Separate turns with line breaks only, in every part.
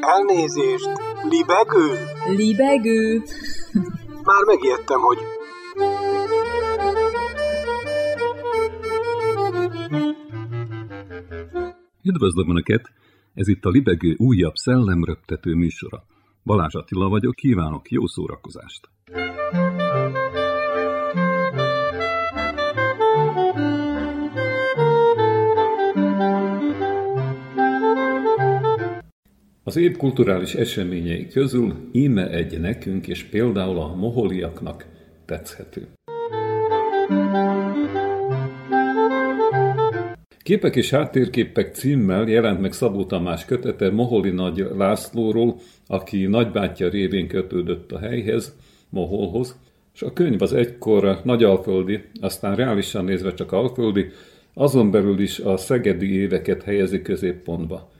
Elnézést! Libegő?
Libegő?
Már megijedtem, hogy...
Üdvözlöm Önöket! Ez itt a Libegő újabb szellemröptető műsora. Balázs Attila vagyok, kívánok jó szórakozást! Az év kulturális eseményei közül íme egy nekünk és például a moholiaknak tetszhető. Képek és háttérképek címmel jelent meg Szabó Tamás kötete Moholi Nagy Lászlóról, aki nagybátyja révén kötődött a helyhez, Moholhoz, és a könyv az egykor nagyalföldi, aztán reálisan nézve csak alföldi, azon belül is a szegedi éveket helyezi középpontba.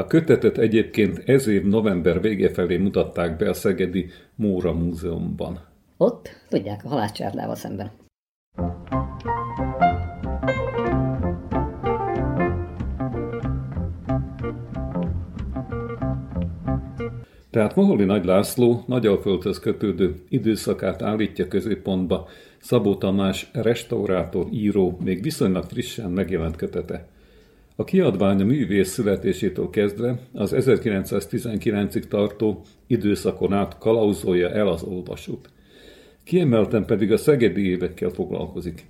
A kötetet egyébként ez év november vége felé mutatták be a Szegedi Móra Múzeumban.
Ott, tudják, a halászcsárdával szemben.
Tehát Moholi Nagy László Nagyalföldhöz kötődő időszakát állítja középpontba Szabó Tamás restaurátor, író, még viszonylag frissen megjelent kötete. A kiadvány a művész születésétől kezdve az 1919-ig tartó időszakon át kalauzolja el az olvasót. Kiemelten pedig a szegedi évekkel foglalkozik.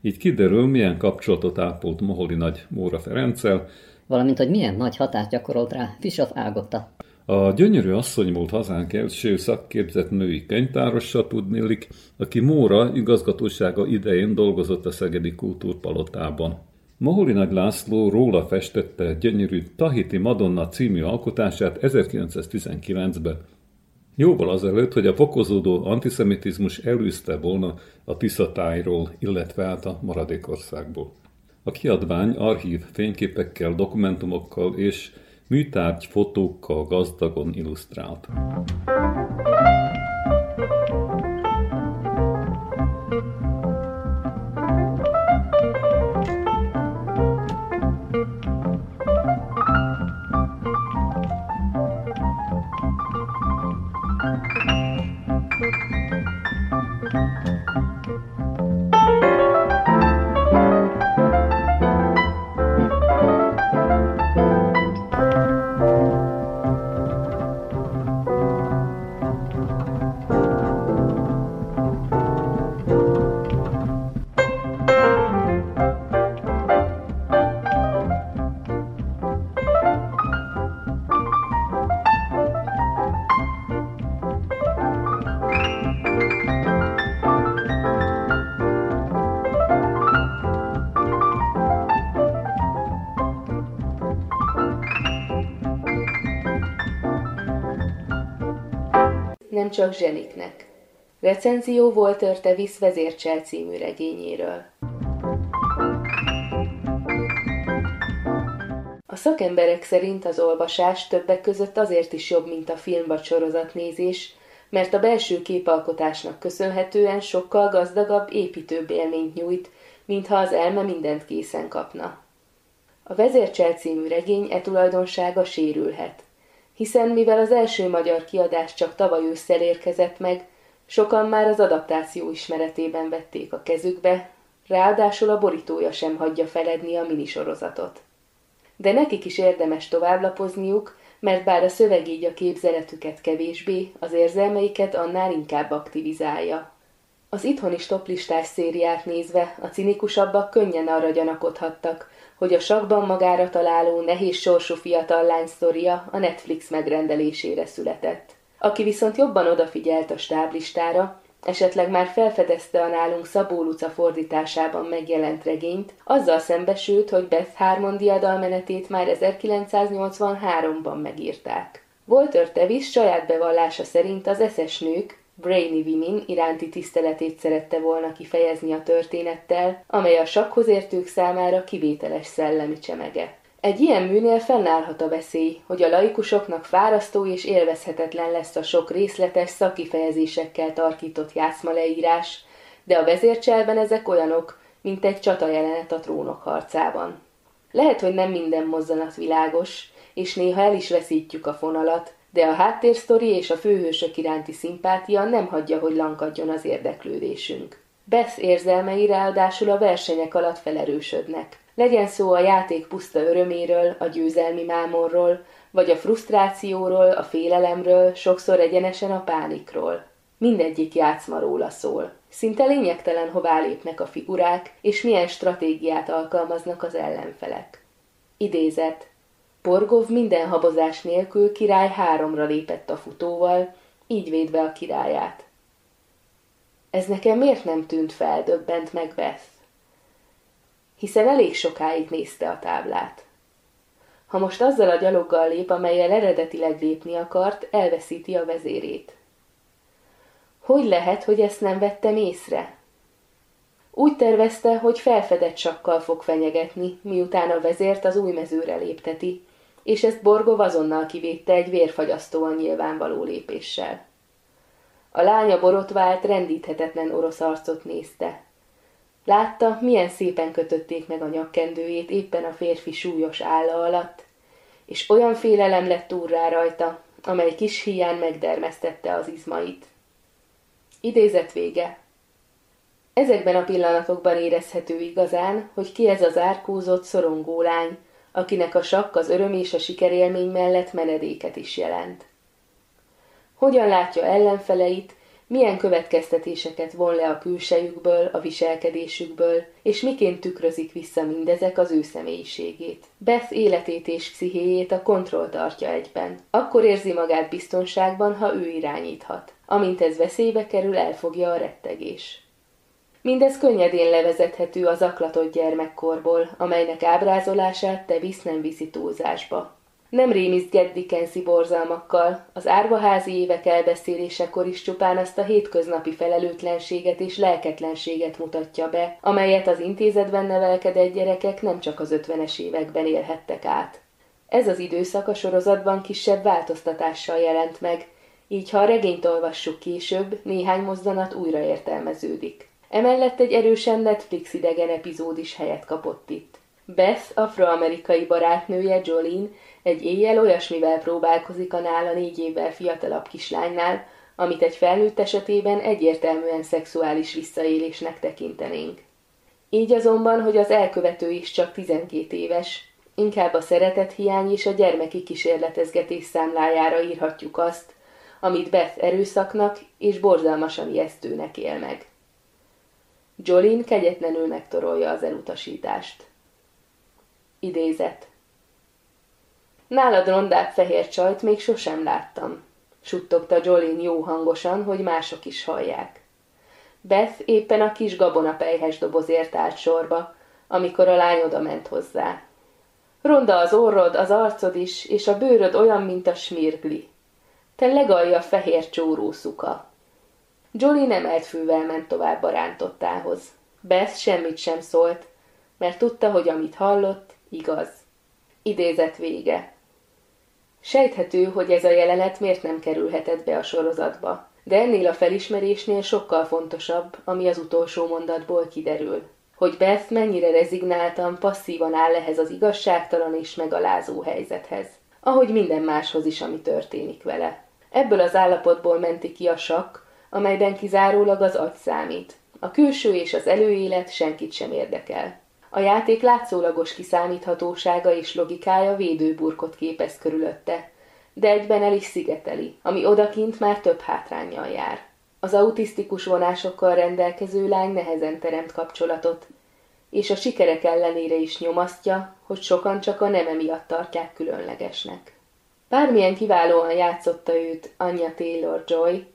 Így kiderül, milyen kapcsolatot ápolt Moholi Nagy Móra Ferenccel,
valamint hogy milyen nagy hatást gyakorolt rá Fischoff Ágotta.
A gyönyörű asszony volt hazánk első szakképzett női könyvtárossa tudnélik, aki Móra igazgatósága idején dolgozott a Szegedi Kultúrpalotában. Moholi Nagy László róla festette gyönyörű Tahiti Madonna című alkotását 1919-ben. Jóval azelőtt, hogy a fokozódó antiszemitizmus elűzte volna a Tiszatájról, illetve át a maradékországból. A kiadvány archív fényképekkel, dokumentumokkal és műtárgy fotókkal gazdagon illusztrált.
Csak zseniknek. Recenzió Walter Tevis vezércsel című regényéről. A szakemberek szerint az olvasás többek között azért is jobb, mint a film vagy sorozatnézés, mert a belső képalkotásnak köszönhetően sokkal gazdagabb, építőbb élményt nyújt, mintha az elme mindent készen kapna. A vezércsel című regény e tulajdonsága sérülhet hiszen mivel az első magyar kiadás csak tavaly ősszel érkezett meg, sokan már az adaptáció ismeretében vették a kezükbe, ráadásul a borítója sem hagyja feledni a minisorozatot. De nekik is érdemes továbblapozniuk, mert bár a szöveg így a képzeletüket kevésbé, az érzelmeiket annál inkább aktivizálja. Az itthoni stoplistás szériát nézve a cinikusabbak könnyen arra gyanakodhattak, hogy a sakban magára találó nehéz sorsú fiatal lány sztoria a Netflix megrendelésére született. Aki viszont jobban odafigyelt a stáblistára, esetleg már felfedezte a nálunk Szabó Luca fordításában megjelent regényt, azzal szembesült, hogy Beth Harmon diadalmenetét már 1983-ban megírták. Walter Tevis saját bevallása szerint az eszes nők, Brainy Women iránti tiszteletét szerette volna kifejezni a történettel, amely a sakhoz értők számára kivételes szellemi csemege. Egy ilyen műnél fennállhat a veszély, hogy a laikusoknak fárasztó és élvezhetetlen lesz a sok részletes szakifejezésekkel tarkított játszma leírás, de a vezércselben ezek olyanok, mint egy csata jelenet a trónok harcában. Lehet, hogy nem minden mozzanat világos, és néha el is veszítjük a fonalat, de a háttérsztori és a főhősök iránti szimpátia nem hagyja, hogy lankadjon az érdeklődésünk. Beth érzelmei ráadásul a versenyek alatt felerősödnek. Legyen szó a játék puszta öröméről, a győzelmi mámorról, vagy a frusztrációról, a félelemről, sokszor egyenesen a pánikról. Mindegyik játszma róla szól. Szinte lényegtelen, hová lépnek a figurák, és milyen stratégiát alkalmaznak az ellenfelek. Idézet. Borgov minden habozás nélkül király háromra lépett a futóval, így védve a királyát. Ez nekem miért nem tűnt fel, döbbent meg Beth? Hiszen elég sokáig nézte a táblát. Ha most azzal a gyaloggal lép, amelyel eredetileg lépni akart, elveszíti a vezérét. Hogy lehet, hogy ezt nem vettem észre? Úgy tervezte, hogy felfedett sakkal fog fenyegetni, miután a vezért az új mezőre lépteti, és ezt Borgov azonnal kivédte egy vérfagyasztóan nyilvánvaló lépéssel. A lánya borotvált, rendíthetetlen orosz arcot nézte. Látta, milyen szépen kötötték meg a nyakkendőjét éppen a férfi súlyos álla alatt, és olyan félelem lett úrrá rajta, amely kis hián megdermesztette az izmait. Idézet vége. Ezekben a pillanatokban érezhető igazán, hogy ki ez az árkózott, szorongó lány, akinek a sakk az öröm és a sikerélmény mellett menedéket is jelent. Hogyan látja ellenfeleit, milyen következtetéseket von le a külsejükből, a viselkedésükből, és miként tükrözik vissza mindezek az ő személyiségét. Beth életét és pszichéjét a kontroll tartja egyben. Akkor érzi magát biztonságban, ha ő irányíthat. Amint ez veszélybe kerül, elfogja a rettegés. Mindez könnyedén levezethető az aklatott gyermekkorból, amelynek ábrázolását te visz nem viszi túlzásba. Nem rémizget Dickensi borzalmakkal, az árvaházi évek elbeszélésekor is csupán azt a hétköznapi felelőtlenséget és lelketlenséget mutatja be, amelyet az intézetben nevelkedett gyerekek nem csak az ötvenes években élhettek át. Ez az időszak a sorozatban kisebb változtatással jelent meg, így ha a regényt olvassuk később, néhány mozzanat újra értelmeződik. Emellett egy erősen Netflix idegen epizód is helyet kapott itt. Beth, afroamerikai barátnője Jolene egy éjjel olyasmivel próbálkozik a nála négy évvel fiatalabb kislánynál, amit egy felnőtt esetében egyértelműen szexuális visszaélésnek tekintenénk. Így azonban, hogy az elkövető is csak 12 éves, inkább a szeretet hiány és a gyermeki kísérletezgetés számlájára írhatjuk azt, amit Beth erőszaknak és borzalmasan ijesztőnek él meg. Jolin kegyetlenül megtorolja az elutasítást. Idézet. Nálad rondább fehér csajt még sosem láttam, suttogta Jolin jó hangosan, hogy mások is hallják. Beth éppen a kis gabonapejhes dobozért állt sorba, amikor a lány oda ment hozzá. Ronda az orrod, az arcod is, és a bőröd olyan, mint a smirgli. Te legalja fehér csórószuka. Jolly nem fővel ment tovább a rántottához. Beth semmit sem szólt, mert tudta, hogy amit hallott, igaz. Idézet vége. Sejthető, hogy ez a jelenet miért nem kerülhetett be a sorozatba, de ennél a felismerésnél sokkal fontosabb, ami az utolsó mondatból kiderül. Hogy Beth mennyire rezignáltan, passzívan áll ehhez az igazságtalan és megalázó helyzethez. Ahogy minden máshoz is, ami történik vele. Ebből az állapotból menti ki a sakk, amelyben kizárólag az agy számít. A külső és az előélet senkit sem érdekel. A játék látszólagos kiszámíthatósága és logikája védőburkot képez körülötte, de egyben el is szigeteli, ami odakint már több hátrányjal jár. Az autisztikus vonásokkal rendelkező lány nehezen teremt kapcsolatot, és a sikerek ellenére is nyomasztja, hogy sokan csak a neme miatt tartják különlegesnek. Bármilyen kiválóan játszotta őt Anya Taylor-Joy,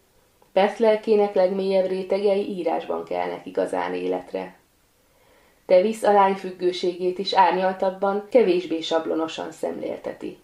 Beth lelkének legmélyebb rétegei írásban kelnek igazán életre. Tevis a lány függőségét is árnyaltabban, kevésbé sablonosan szemlélteti.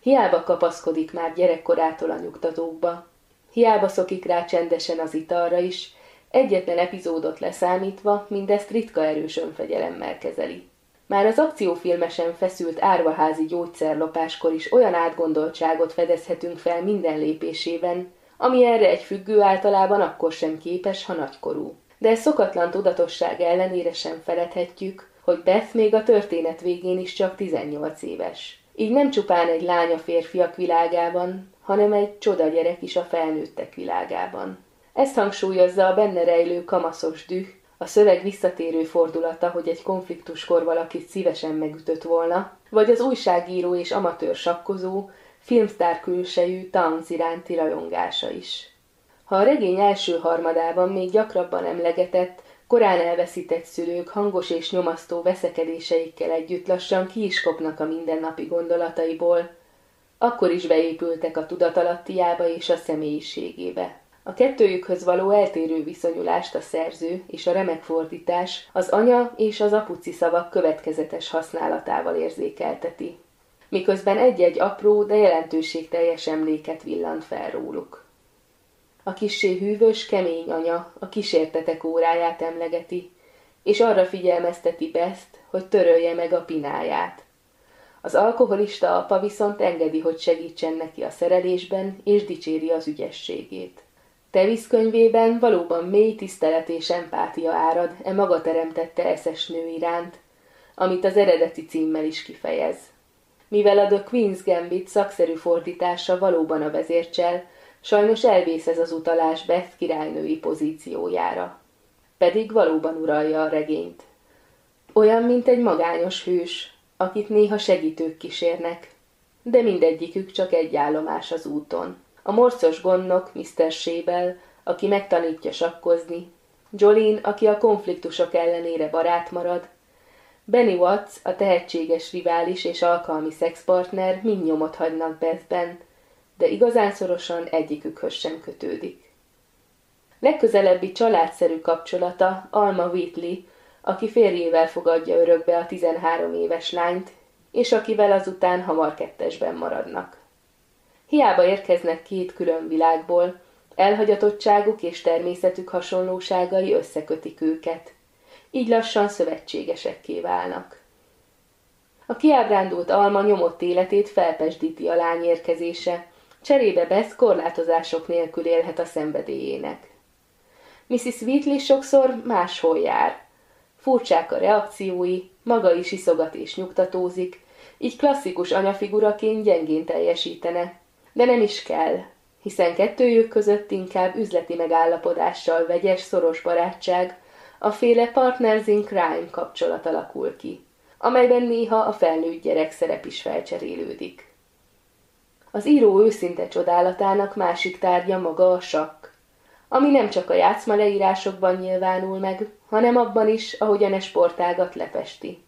Hiába kapaszkodik már gyerekkorától a nyugtatókba, hiába szokik rá csendesen az italra is, egyetlen epizódot leszámítva mindezt ritka erős önfegyelemmel kezeli. Már az akciófilmesen feszült árvaházi gyógyszerlopáskor is olyan átgondoltságot fedezhetünk fel minden lépésében, ami erre egy függő általában akkor sem képes, ha nagykorú. De szokatlan tudatosság ellenére sem feledhetjük, hogy Beth még a történet végén is csak 18 éves. Így nem csupán egy lány a férfiak világában, hanem egy csoda gyerek is a felnőttek világában. Ezt hangsúlyozza a benne rejlő kamaszos düh, a szöveg visszatérő fordulata, hogy egy konfliktuskor valakit szívesen megütött volna, vagy az újságíró és amatőr sakkozó, filmsztár külsejű Towns iránti rajongása is. Ha a regény első harmadában még gyakrabban emlegetett, korán elveszített szülők hangos és nyomasztó veszekedéseikkel együtt lassan ki is kopnak a mindennapi gondolataiból, akkor is beépültek a tudatalattiába és a személyiségébe. A kettőjükhöz való eltérő viszonyulást a szerző és a remek fordítás az anya és az apuci szavak következetes használatával érzékelteti, miközben egy-egy apró, de jelentőségteljes emléket villant fel róluk. A kissé hűvös, kemény anya a kísértetek óráját emlegeti, és arra figyelmezteti Beszt, hogy törölje meg a pináját. Az alkoholista apa viszont engedi, hogy segítsen neki a szerelésben, és dicséri az ügyességét. Tevisz könyvében valóban mély tisztelet és empátia árad e maga teremtette eszes nő iránt, amit az eredeti címmel is kifejez. Mivel a The Queen's Gambit szakszerű fordítása valóban a vezércsel, sajnos elvész ez az utalás Beth királynői pozíciójára. Pedig valóban uralja a regényt. Olyan, mint egy magányos hős, akit néha segítők kísérnek, de mindegyikük csak egy állomás az úton. A morcos gondnok, Mr. Sébel, aki megtanítja sakkozni, Jolene, aki a konfliktusok ellenére barát marad, Benny Watts, a tehetséges rivális és alkalmi szexpartner mind nyomot hagynak Bethben, de igazán szorosan egyikükhöz sem kötődik. Legközelebbi családszerű kapcsolata Alma Whitley, aki férjével fogadja örökbe a 13 éves lányt, és akivel azután hamar kettesben maradnak. Hiába érkeznek két külön világból, elhagyatottságuk és természetük hasonlóságai összekötik őket. Így lassan szövetségesekké válnak. A kiábrándult alma nyomott életét felpesdíti a lány érkezése, cserébe Bess korlátozások nélkül élhet a szenvedélyének. Mrs. Wheatley sokszor máshol jár. Furcsák a reakciói, maga is iszogat és nyugtatózik, így klasszikus anyafiguraként gyengén teljesítene, de nem is kell, hiszen kettőjük között inkább üzleti megállapodással vegyes, szoros barátság, a féle partners in crime kapcsolat alakul ki, amelyben néha a felnőtt gyerek szerep is felcserélődik. Az író őszinte csodálatának másik tárgya maga a sakk, ami nem csak a játszma leírásokban nyilvánul meg, hanem abban is, ahogyan e sportágat lepesti.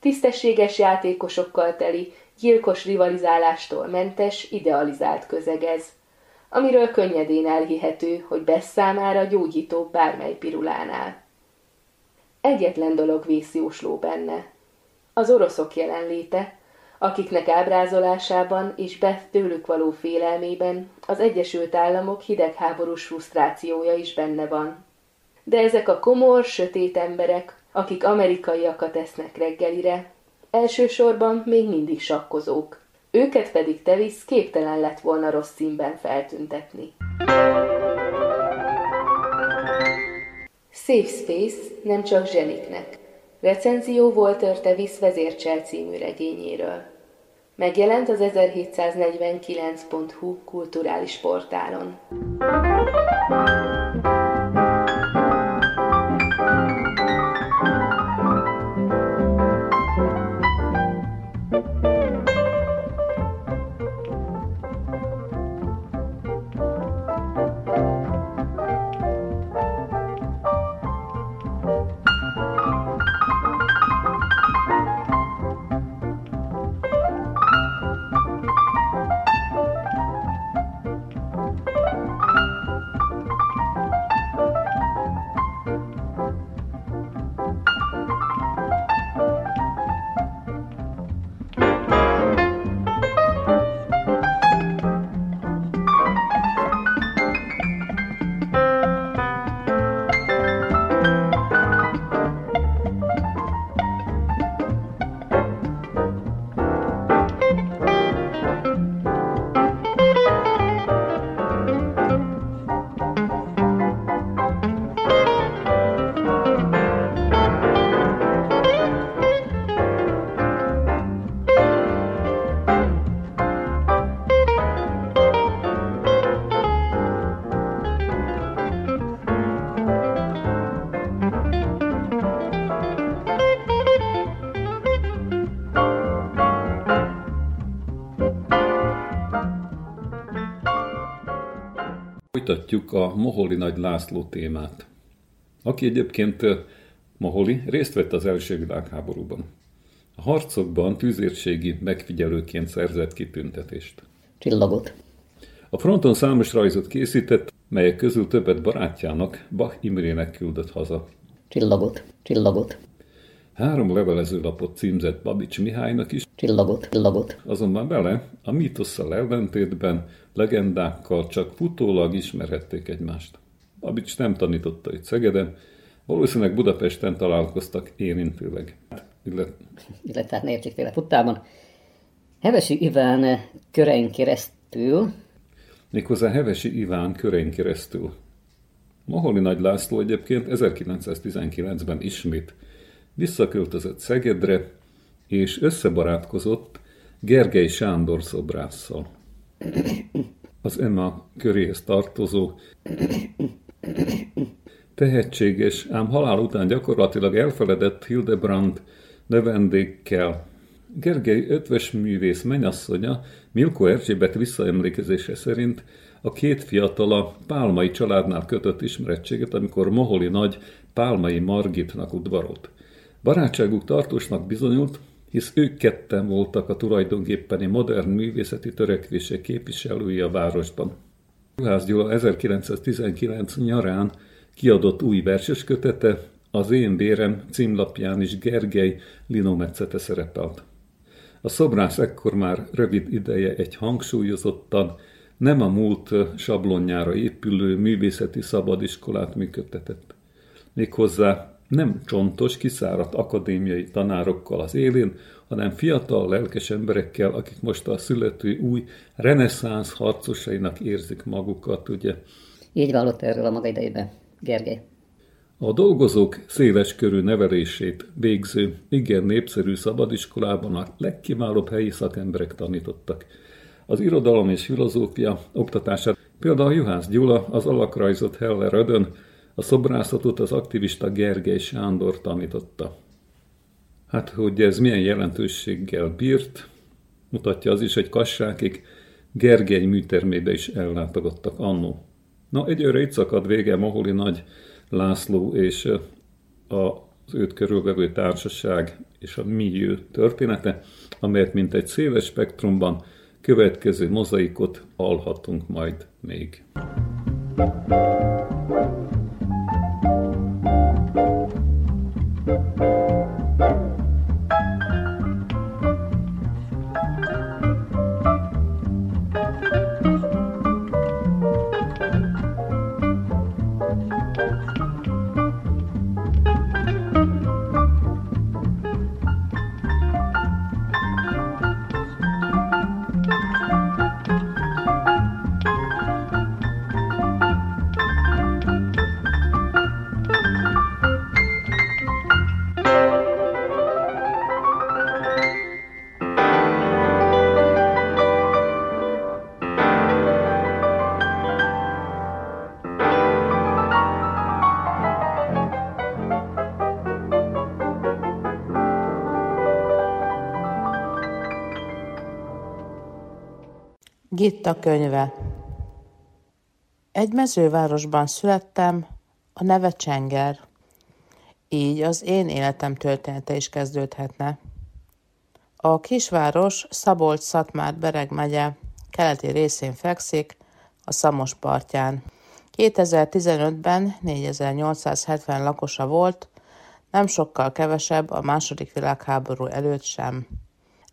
Tisztességes játékosokkal teli, gyilkos rivalizálástól mentes, idealizált közeg ez, amiről könnyedén elhihető, hogy Bess számára gyógyító bármely pirulánál. Egyetlen dolog vészjósló benne. Az oroszok jelenléte, akiknek ábrázolásában és Beth tőlük való félelmében az Egyesült Államok hidegháborús frusztrációja is benne van. De ezek a komor, sötét emberek, akik amerikaiakat esznek reggelire, Elsősorban még mindig sakkozók. Őket pedig Tevis képtelen lett volna rossz színben feltüntetni. Safe Space nem csak zseniknek. Recenzió Walter Tevis vezércsel című regényéről. Megjelent az 1749.hu kulturális portálon.
Folytatjuk a Moholi Nagy László témát, aki egyébként Moholi részt vett az első világháborúban. A harcokban tűzérségi megfigyelőként szerzett kitüntetést.
Csillagot.
A fronton számos rajzot készített, melyek közül többet barátjának, Bach Imrének küldött haza.
Csillagot. Csillagot.
Három levelezőlapot címzett Babics Mihálynak is,
Csillagot. Csillagot.
azonban vele a mítosszal ellentétben legendákkal csak futólag ismerhették egymást. Babics nem tanította itt Szegeden, valószínűleg Budapesten találkoztak érintőleg. Illet,
illetve hát félre futtában. Hevesi Iván körein keresztül,
méghozzá Hevesi Iván körein keresztül. Maholi Nagy László egyébként 1919-ben ismét visszaköltözött Szegedre, és összebarátkozott Gergely Sándor szobrásszal. Az Emma köréhez tartozó tehetséges, ám halál után gyakorlatilag elfeledett Hildebrand növendékkel. Gergely ötves művész menyasszonya Milko Erzsébet visszaemlékezése szerint a két fiatala Pálmai családnál kötött ismerettséget, amikor Moholi nagy Pálmai Margitnak udvarolt. Barátságuk tartósnak bizonyult, hisz ők ketten voltak a tulajdonképpeni modern művészeti törekvések képviselői a városban. Juhász Gyula 1919 nyarán kiadott új verses kötete, az én bérem címlapján is Gergely linometszete szerepelt. A szobrász ekkor már rövid ideje egy hangsúlyozottan, nem a múlt sablonjára épülő művészeti szabadiskolát működtetett. Méghozzá nem csontos, kiszáradt akadémiai tanárokkal az élén, hanem fiatal, lelkes emberekkel, akik most a születő új reneszánsz harcosainak érzik magukat, ugye.
így vallott erről a maga idejében. Gergely.
A dolgozók széles körű nevelését végző, igen népszerű szabadiskolában a legkiválóbb helyi szakemberek tanítottak. Az irodalom és filozófia oktatását például Juhász Gyula, az alakrajzot Heller Ödön, a szobrászatot az aktivista Gergely Sándor tanította. Hát, hogy ez milyen jelentőséggel bírt, mutatja az is, hogy kassákig Gergely műtermébe is ellátogattak annó. Na, egyőre itt szakad vége Moholi Nagy László és az őt körülvevő társaság és a millió története, amelyet mint egy széles spektrumban következő mozaikot alhatunk majd még. thank you Música
Gitta könyve Egy mezővárosban születtem, a neve Csenger. Így az én életem története is kezdődhetne. A kisváros Szabolcs-Szatmár-Bereg megye keleti részén fekszik, a Szamos partján. 2015-ben 4870 lakosa volt, nem sokkal kevesebb a második világháború előtt sem.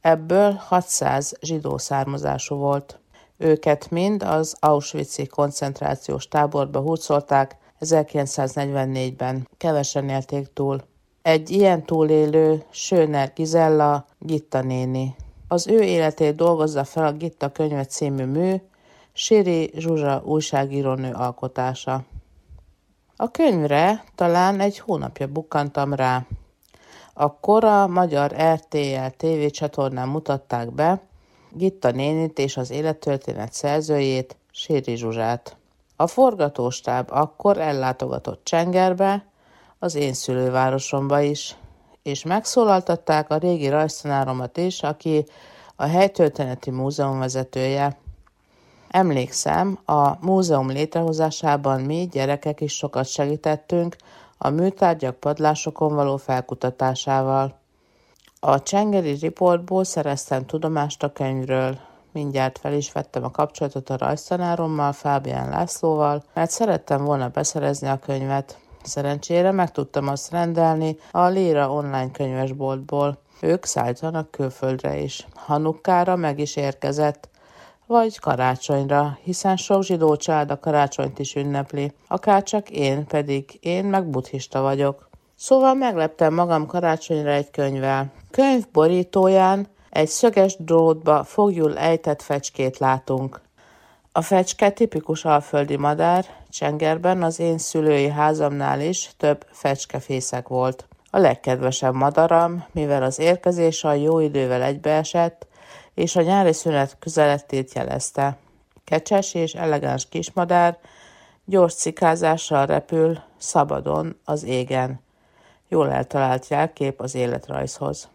Ebből 600 zsidó származású volt. Őket mind az Auschwitz-i koncentrációs táborba húzolták 1944-ben. Kevesen élték túl. Egy ilyen túlélő Söner Gizella, Gitta néni. Az ő életét dolgozza fel a Gitta könyve című mű, Siri Zsuzsa újságírónő alkotása. A könyvre talán egy hónapja bukkantam rá. Akkor a magyar RTL TV csatornán mutatták be, Gitta nénit és az élettörténet szerzőjét, Séri Zsuzsát. A forgatóstáb akkor ellátogatott Csengerbe, az én szülővárosomba is, és megszólaltatták a régi rajztanáromat is, aki a helytörténeti múzeum vezetője. Emlékszem, a múzeum létrehozásában mi gyerekek is sokat segítettünk a műtárgyak padlásokon való felkutatásával. A Csengeri riportból szereztem tudomást a könyvről. Mindjárt fel is vettem a kapcsolatot a rajztanárommal, Fábián Lászlóval, mert szerettem volna beszerezni a könyvet. Szerencsére meg tudtam azt rendelni a Léra online könyvesboltból. Ők szállítanak külföldre is. Hanukkára meg is érkezett, vagy karácsonyra, hiszen sok zsidó család a karácsonyt is ünnepli, akárcsak én, pedig én meg buddhista vagyok. Szóval megleptem magam karácsonyra egy könyvvel. Könyv borítóján egy szöges drótba fogjul ejtett fecskét látunk. A fecske tipikus alföldi madár, Csengerben az én szülői házamnál is több fecskefészek volt. A legkedvesebb madaram, mivel az érkezés a jó idővel egybeesett, és a nyári szünet közelettét jelezte. Kecses és elegáns kismadár, gyors cikázással repül, szabadon, az égen. Jól eltalált jelkép az életrajzhoz.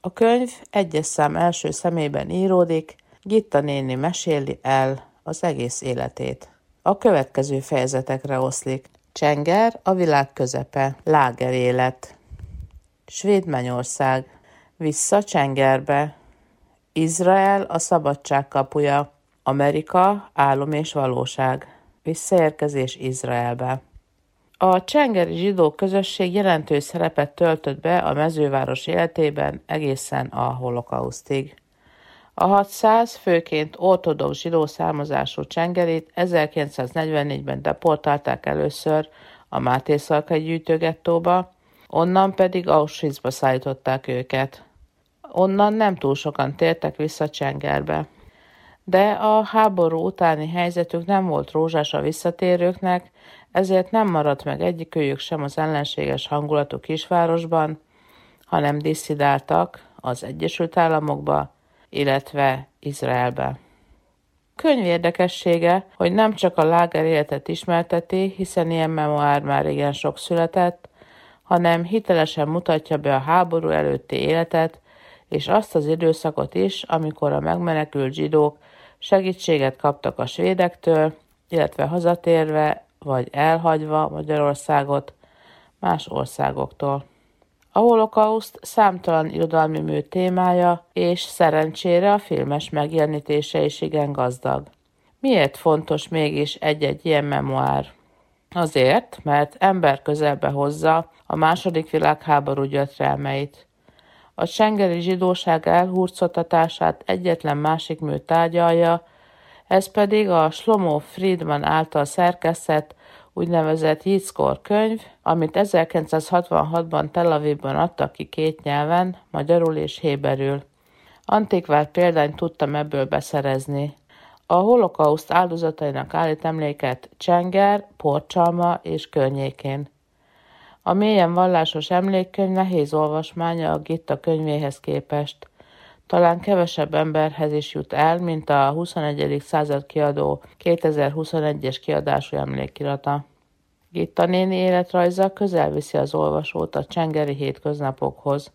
A könyv egyes szám első szemében íródik, Gitta néni meséli el az egész életét. A következő fejezetekre oszlik. Csenger, a világ közepe, láger élet. Svéd Mennyország. Vissza Csengerbe. Izrael a szabadság kapuja. Amerika, álom és valóság. Visszaérkezés Izraelbe. A csengeri zsidó közösség jelentős szerepet töltött be a mezőváros életében egészen a holokausztig. A 600 főként ortodox zsidó származású csengerit 1944-ben deportálták először a Mátészalkai gyűjtőgettóba, onnan pedig Auschwitzba szállították őket. Onnan nem túl sokan tértek vissza Csengerbe. De a háború utáni helyzetük nem volt rózsás a visszatérőknek, ezért nem maradt meg egyikőjük sem az ellenséges hangulatú kisvárosban, hanem disszidáltak az Egyesült Államokba, illetve Izraelbe. Könyv érdekessége, hogy nem csak a láger életet ismerteti, hiszen ilyen memoár már igen sok született, hanem hitelesen mutatja be a háború előtti életet, és azt az időszakot is, amikor a megmenekült zsidók segítséget kaptak a svédektől, illetve hazatérve vagy elhagyva Magyarországot más országoktól. A holokauszt számtalan irodalmi mű témája, és szerencsére a filmes megjelenítése is igen gazdag. Miért fontos mégis egy-egy ilyen memoár? Azért, mert ember közelbe hozza a második világháború gyötrelmeit. A sengeri zsidóság elhurcoltatását egyetlen másik mű tárgyalja, ez pedig a Slomo Friedman által szerkesztett úgynevezett Yitzkor könyv, amit 1966-ban Tel Avivban adtak ki két nyelven, magyarul és héberül. Antikvár példányt tudtam ebből beszerezni. A holokauszt áldozatainak állít emléket Csenger, Porcsalma és környékén. A mélyen vallásos emlékkönyv nehéz olvasmánya a Gitta könyvéhez képest. Talán kevesebb emberhez is jut el, mint a 21. század kiadó 2021-es kiadású emlékirata. Gitta néni életrajza közel viszi az olvasót a csengeri hétköznapokhoz.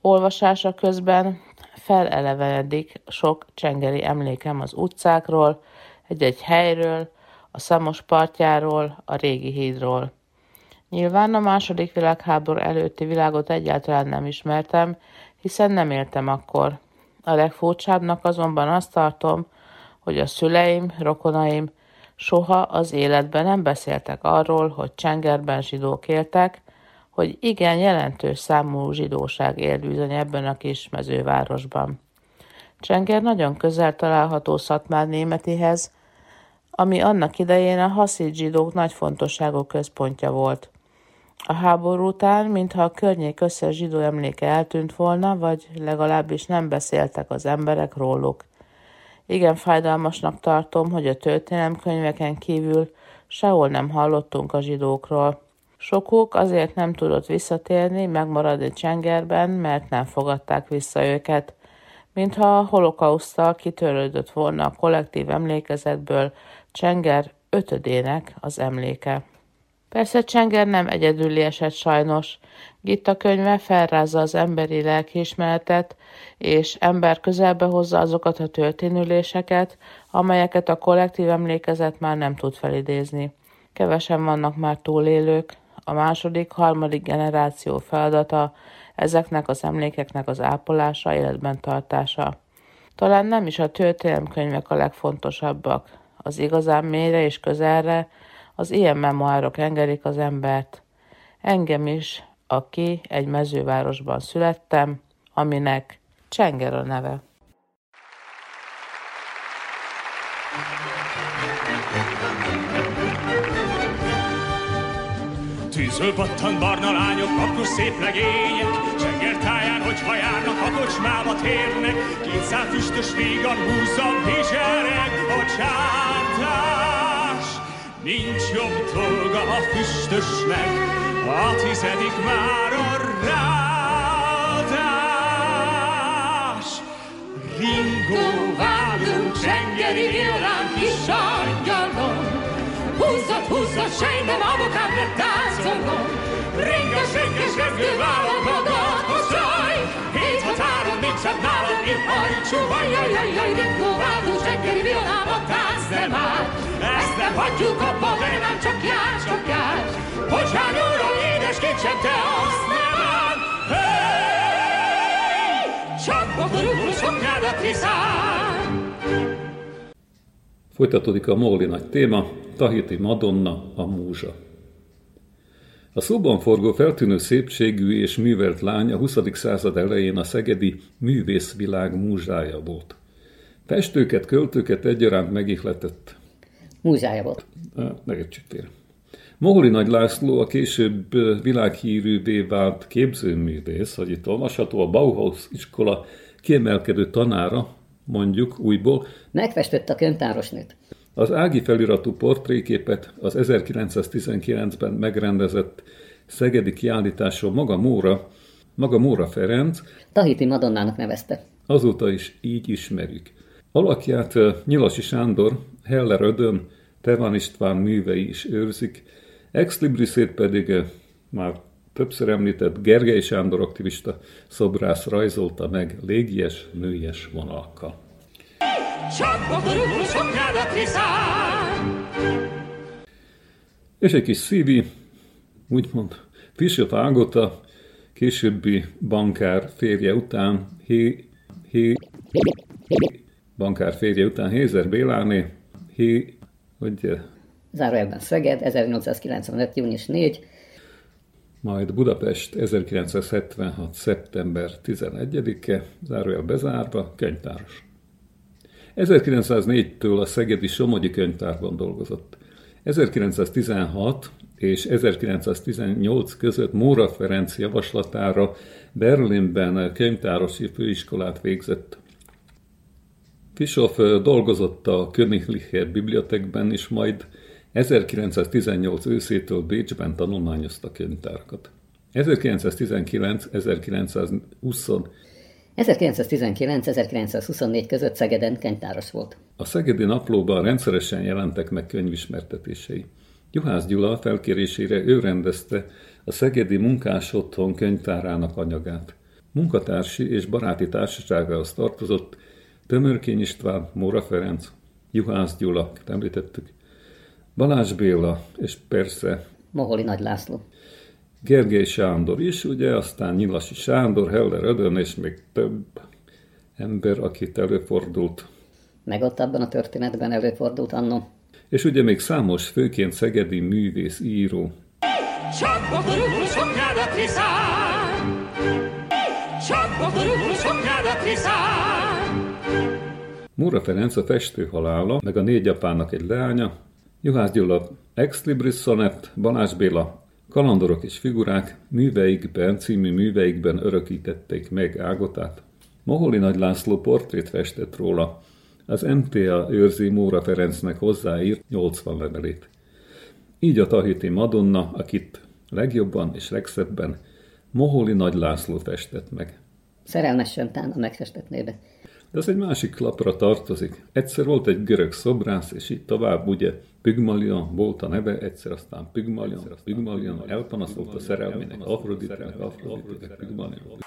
Olvasása közben felelevenedik sok csengeri emlékem az utcákról, egy-egy helyről, a Szamos partjáról, a régi hídról. Nyilván a második világháború előtti világot egyáltalán nem ismertem, hiszen nem éltem akkor. A legfurcsábbnak azonban azt tartom, hogy a szüleim, rokonaim soha az életben nem beszéltek arról, hogy Csengerben zsidók éltek, hogy igen jelentős számú zsidóság él bizony ebben a kis mezővárosban. Csenger nagyon közel található Szatmár németihez, ami annak idején a haszid zsidók nagy fontosságú központja volt. A háború után, mintha a környék összes zsidó emléke eltűnt volna, vagy legalábbis nem beszéltek az emberek róluk. Igen fájdalmasnak tartom, hogy a történelemkönyveken kívül sehol nem hallottunk a zsidókról. Sokuk azért nem tudott visszatérni, megmaradni Csengerben, mert nem fogadták vissza őket, mintha a holokausztal kitörődött volna a kollektív emlékezetből Csenger ötödének az emléke. Persze Csenger nem egyedüli eset sajnos. Gitta könyve felrázza az emberi lelkiismeretet, és ember közelbe hozza azokat a történüléseket, amelyeket a kollektív emlékezet már nem tud felidézni. Kevesen vannak már túlélők, a második, harmadik generáció feladata ezeknek az emlékeknek az ápolása, életben tartása. Talán nem is a történelemkönyvek a legfontosabbak. Az igazán mélyre és közelre az ilyen memoárok engedik az embert. Engem is, aki egy mezővárosban születtem, aminek Csenger a neve.
Tűzöl pattan barna lányok, akkor szép legények, Csenger táján, hogyha járnak, a kocsmába térnek, Kétszár füstös vígan húzza, bizsereg a csártás. Nincs jobb dolga a füstösnek, a tizedik már a ráadás. Ringó válunk, csengeri villám kis angyalom, Húzzad, húzzad, sejtem, avokám, ne táncolom. Ringes, ringes, reggő válogatott, hozzaj! Hét határon nincsen nálad, én hajtsó, vaj, jaj, jaj, jaj, ringó válunk, csengeri villám a de már. Ezt nem hagyjuk abba, nem csak jár, csak jár. Bocsánat, uram, édes kincsem, te azt nem áll. Hey! Csak a buruló szoknyádat viszál.
Folytatódik a Móli nagy téma, Tahiti Madonna, a múzsa. A szóban forgó feltűnő szépségű és művelt lány a 20. század elején a szegedi művészvilág múzsája volt. Festőket, költőket egyaránt megihletett.
Múzsája volt.
Megértsük félre. Moholi Nagy László a később világhírűvé vált képzőművész, hogy itt olvasható, a Bauhaus iskola kiemelkedő tanára, mondjuk újból.
Megfestette a könyvtárosnőt.
Az Ági feliratú portréképet az 1919-ben megrendezett szegedi kiállításon maga Móra, maga Móra Ferenc
Tahiti Madonnának nevezte.
azóta is így ismerjük. Alakját Nyilasi Sándor, Heller Ödön, Tevan István művei is őrzik, ex librisét pedig már többször említett Gergely Sándor aktivista szobrász rajzolta meg légies, nőies vonalakkal. És egy kis szívi, úgymond Fischer Ágota, későbbi bankár férje után, hé, hé, bankár férje után Hézer Béláné, hé, hogy
Zárójelben Szeged, 1895. június 4,
majd Budapest 1976. szeptember 11-e, zárójel bezárva, könyvtáros. 1904-től a Szegedi Somogyi Könyvtárban dolgozott. 1916 és 1918 között Móra Ferenc javaslatára Berlinben könyvtárosi főiskolát végzett. Fischoff dolgozott a Königlicher Bibliotekben, és majd 1918 őszétől Bécsben tanulmányozta könyvtárakat. 1919-1920
1919-1924 között Szegeden könyvtáros volt.
A Szegedi Naplóban rendszeresen jelentek meg könyvismertetései. Juhász Gyula felkérésére ő rendezte a Szegedi Munkás Otthon könyvtárának anyagát. Munkatársi és baráti társaságához tartozott Tömörkény István, Móra Ferenc, Juhász Gyula, említettük, Balázs Béla, és persze
Moholi Nagy László.
Gergely Sándor is, ugye, aztán Nyilasi Sándor, Heller Ödön, és még több ember, akit előfordult.
Meg ott abban a történetben előfordult annó.
És ugye még számos, főként szegedi művész, író.
Csak a szoknyádat. Csak szoknyádat.
Móra Ferenc a festő halála, meg a négy apának egy leánya, Juhász Gyula Ex Libris Sonnet, Balázs Béla Kalandorok és figurák műveikben, című műveikben örökítették meg Ágotát. Moholi Nagy László portrét festett róla. Az MTA őrzi Móra Ferencnek hozzáírt 80 levelét. Így a Tahiti Madonna, akit legjobban és legszebben Moholi Nagy László festett meg.
Szerelmes söntán a megfestett nébe.
De az egy másik lapra tartozik. Egyszer volt egy görög szobrász, és így tovább, ugye, Pygmalion volt a neve, egyszer aztán Pygmalion, egyszer aztán Pygmalion,
Pygmalion elpanaszolt a szerelmének, Afroditnek, Afroditnek, Pygmalion. Pygmalion.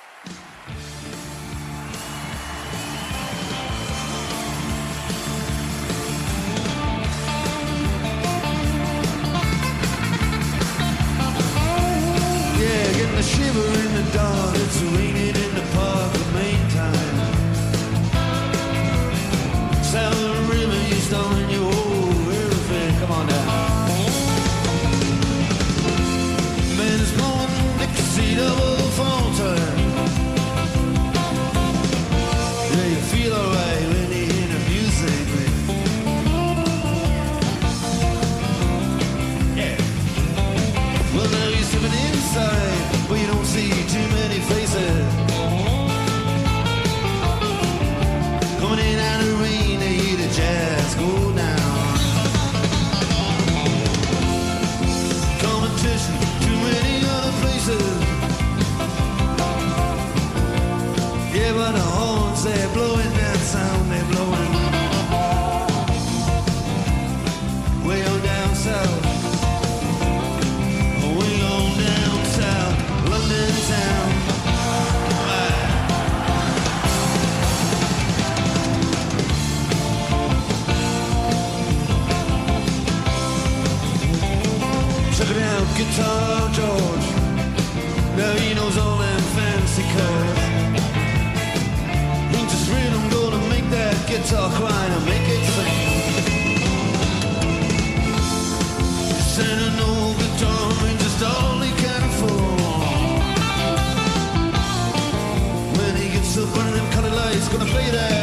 still burning them colored lights, gonna play that.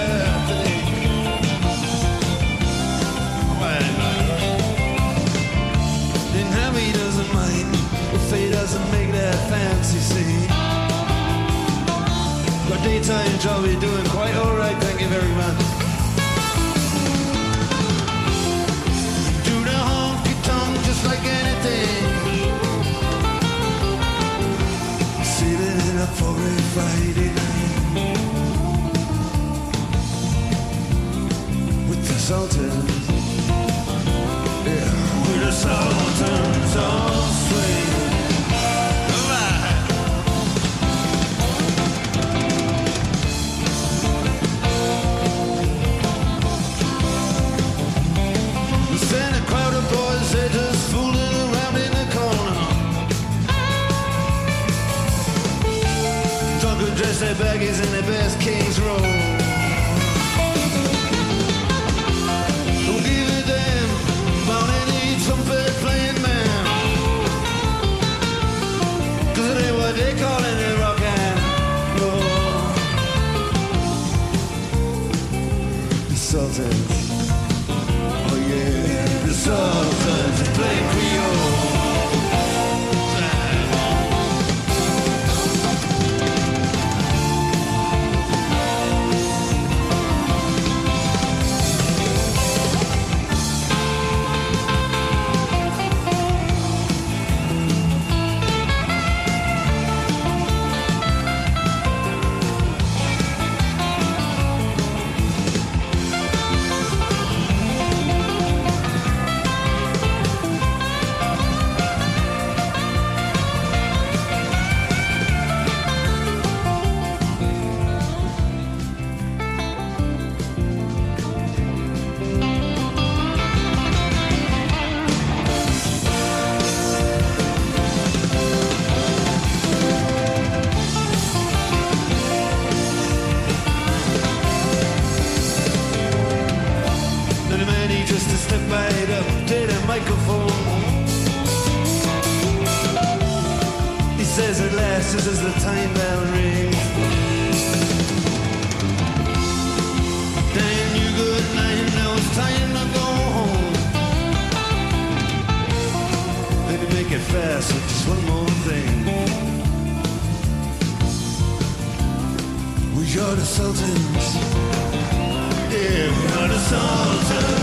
Sultan. Yeah, we're the Sultan. Oh yeah, the Sultan. the Sultans. Yeah, we're the sultans.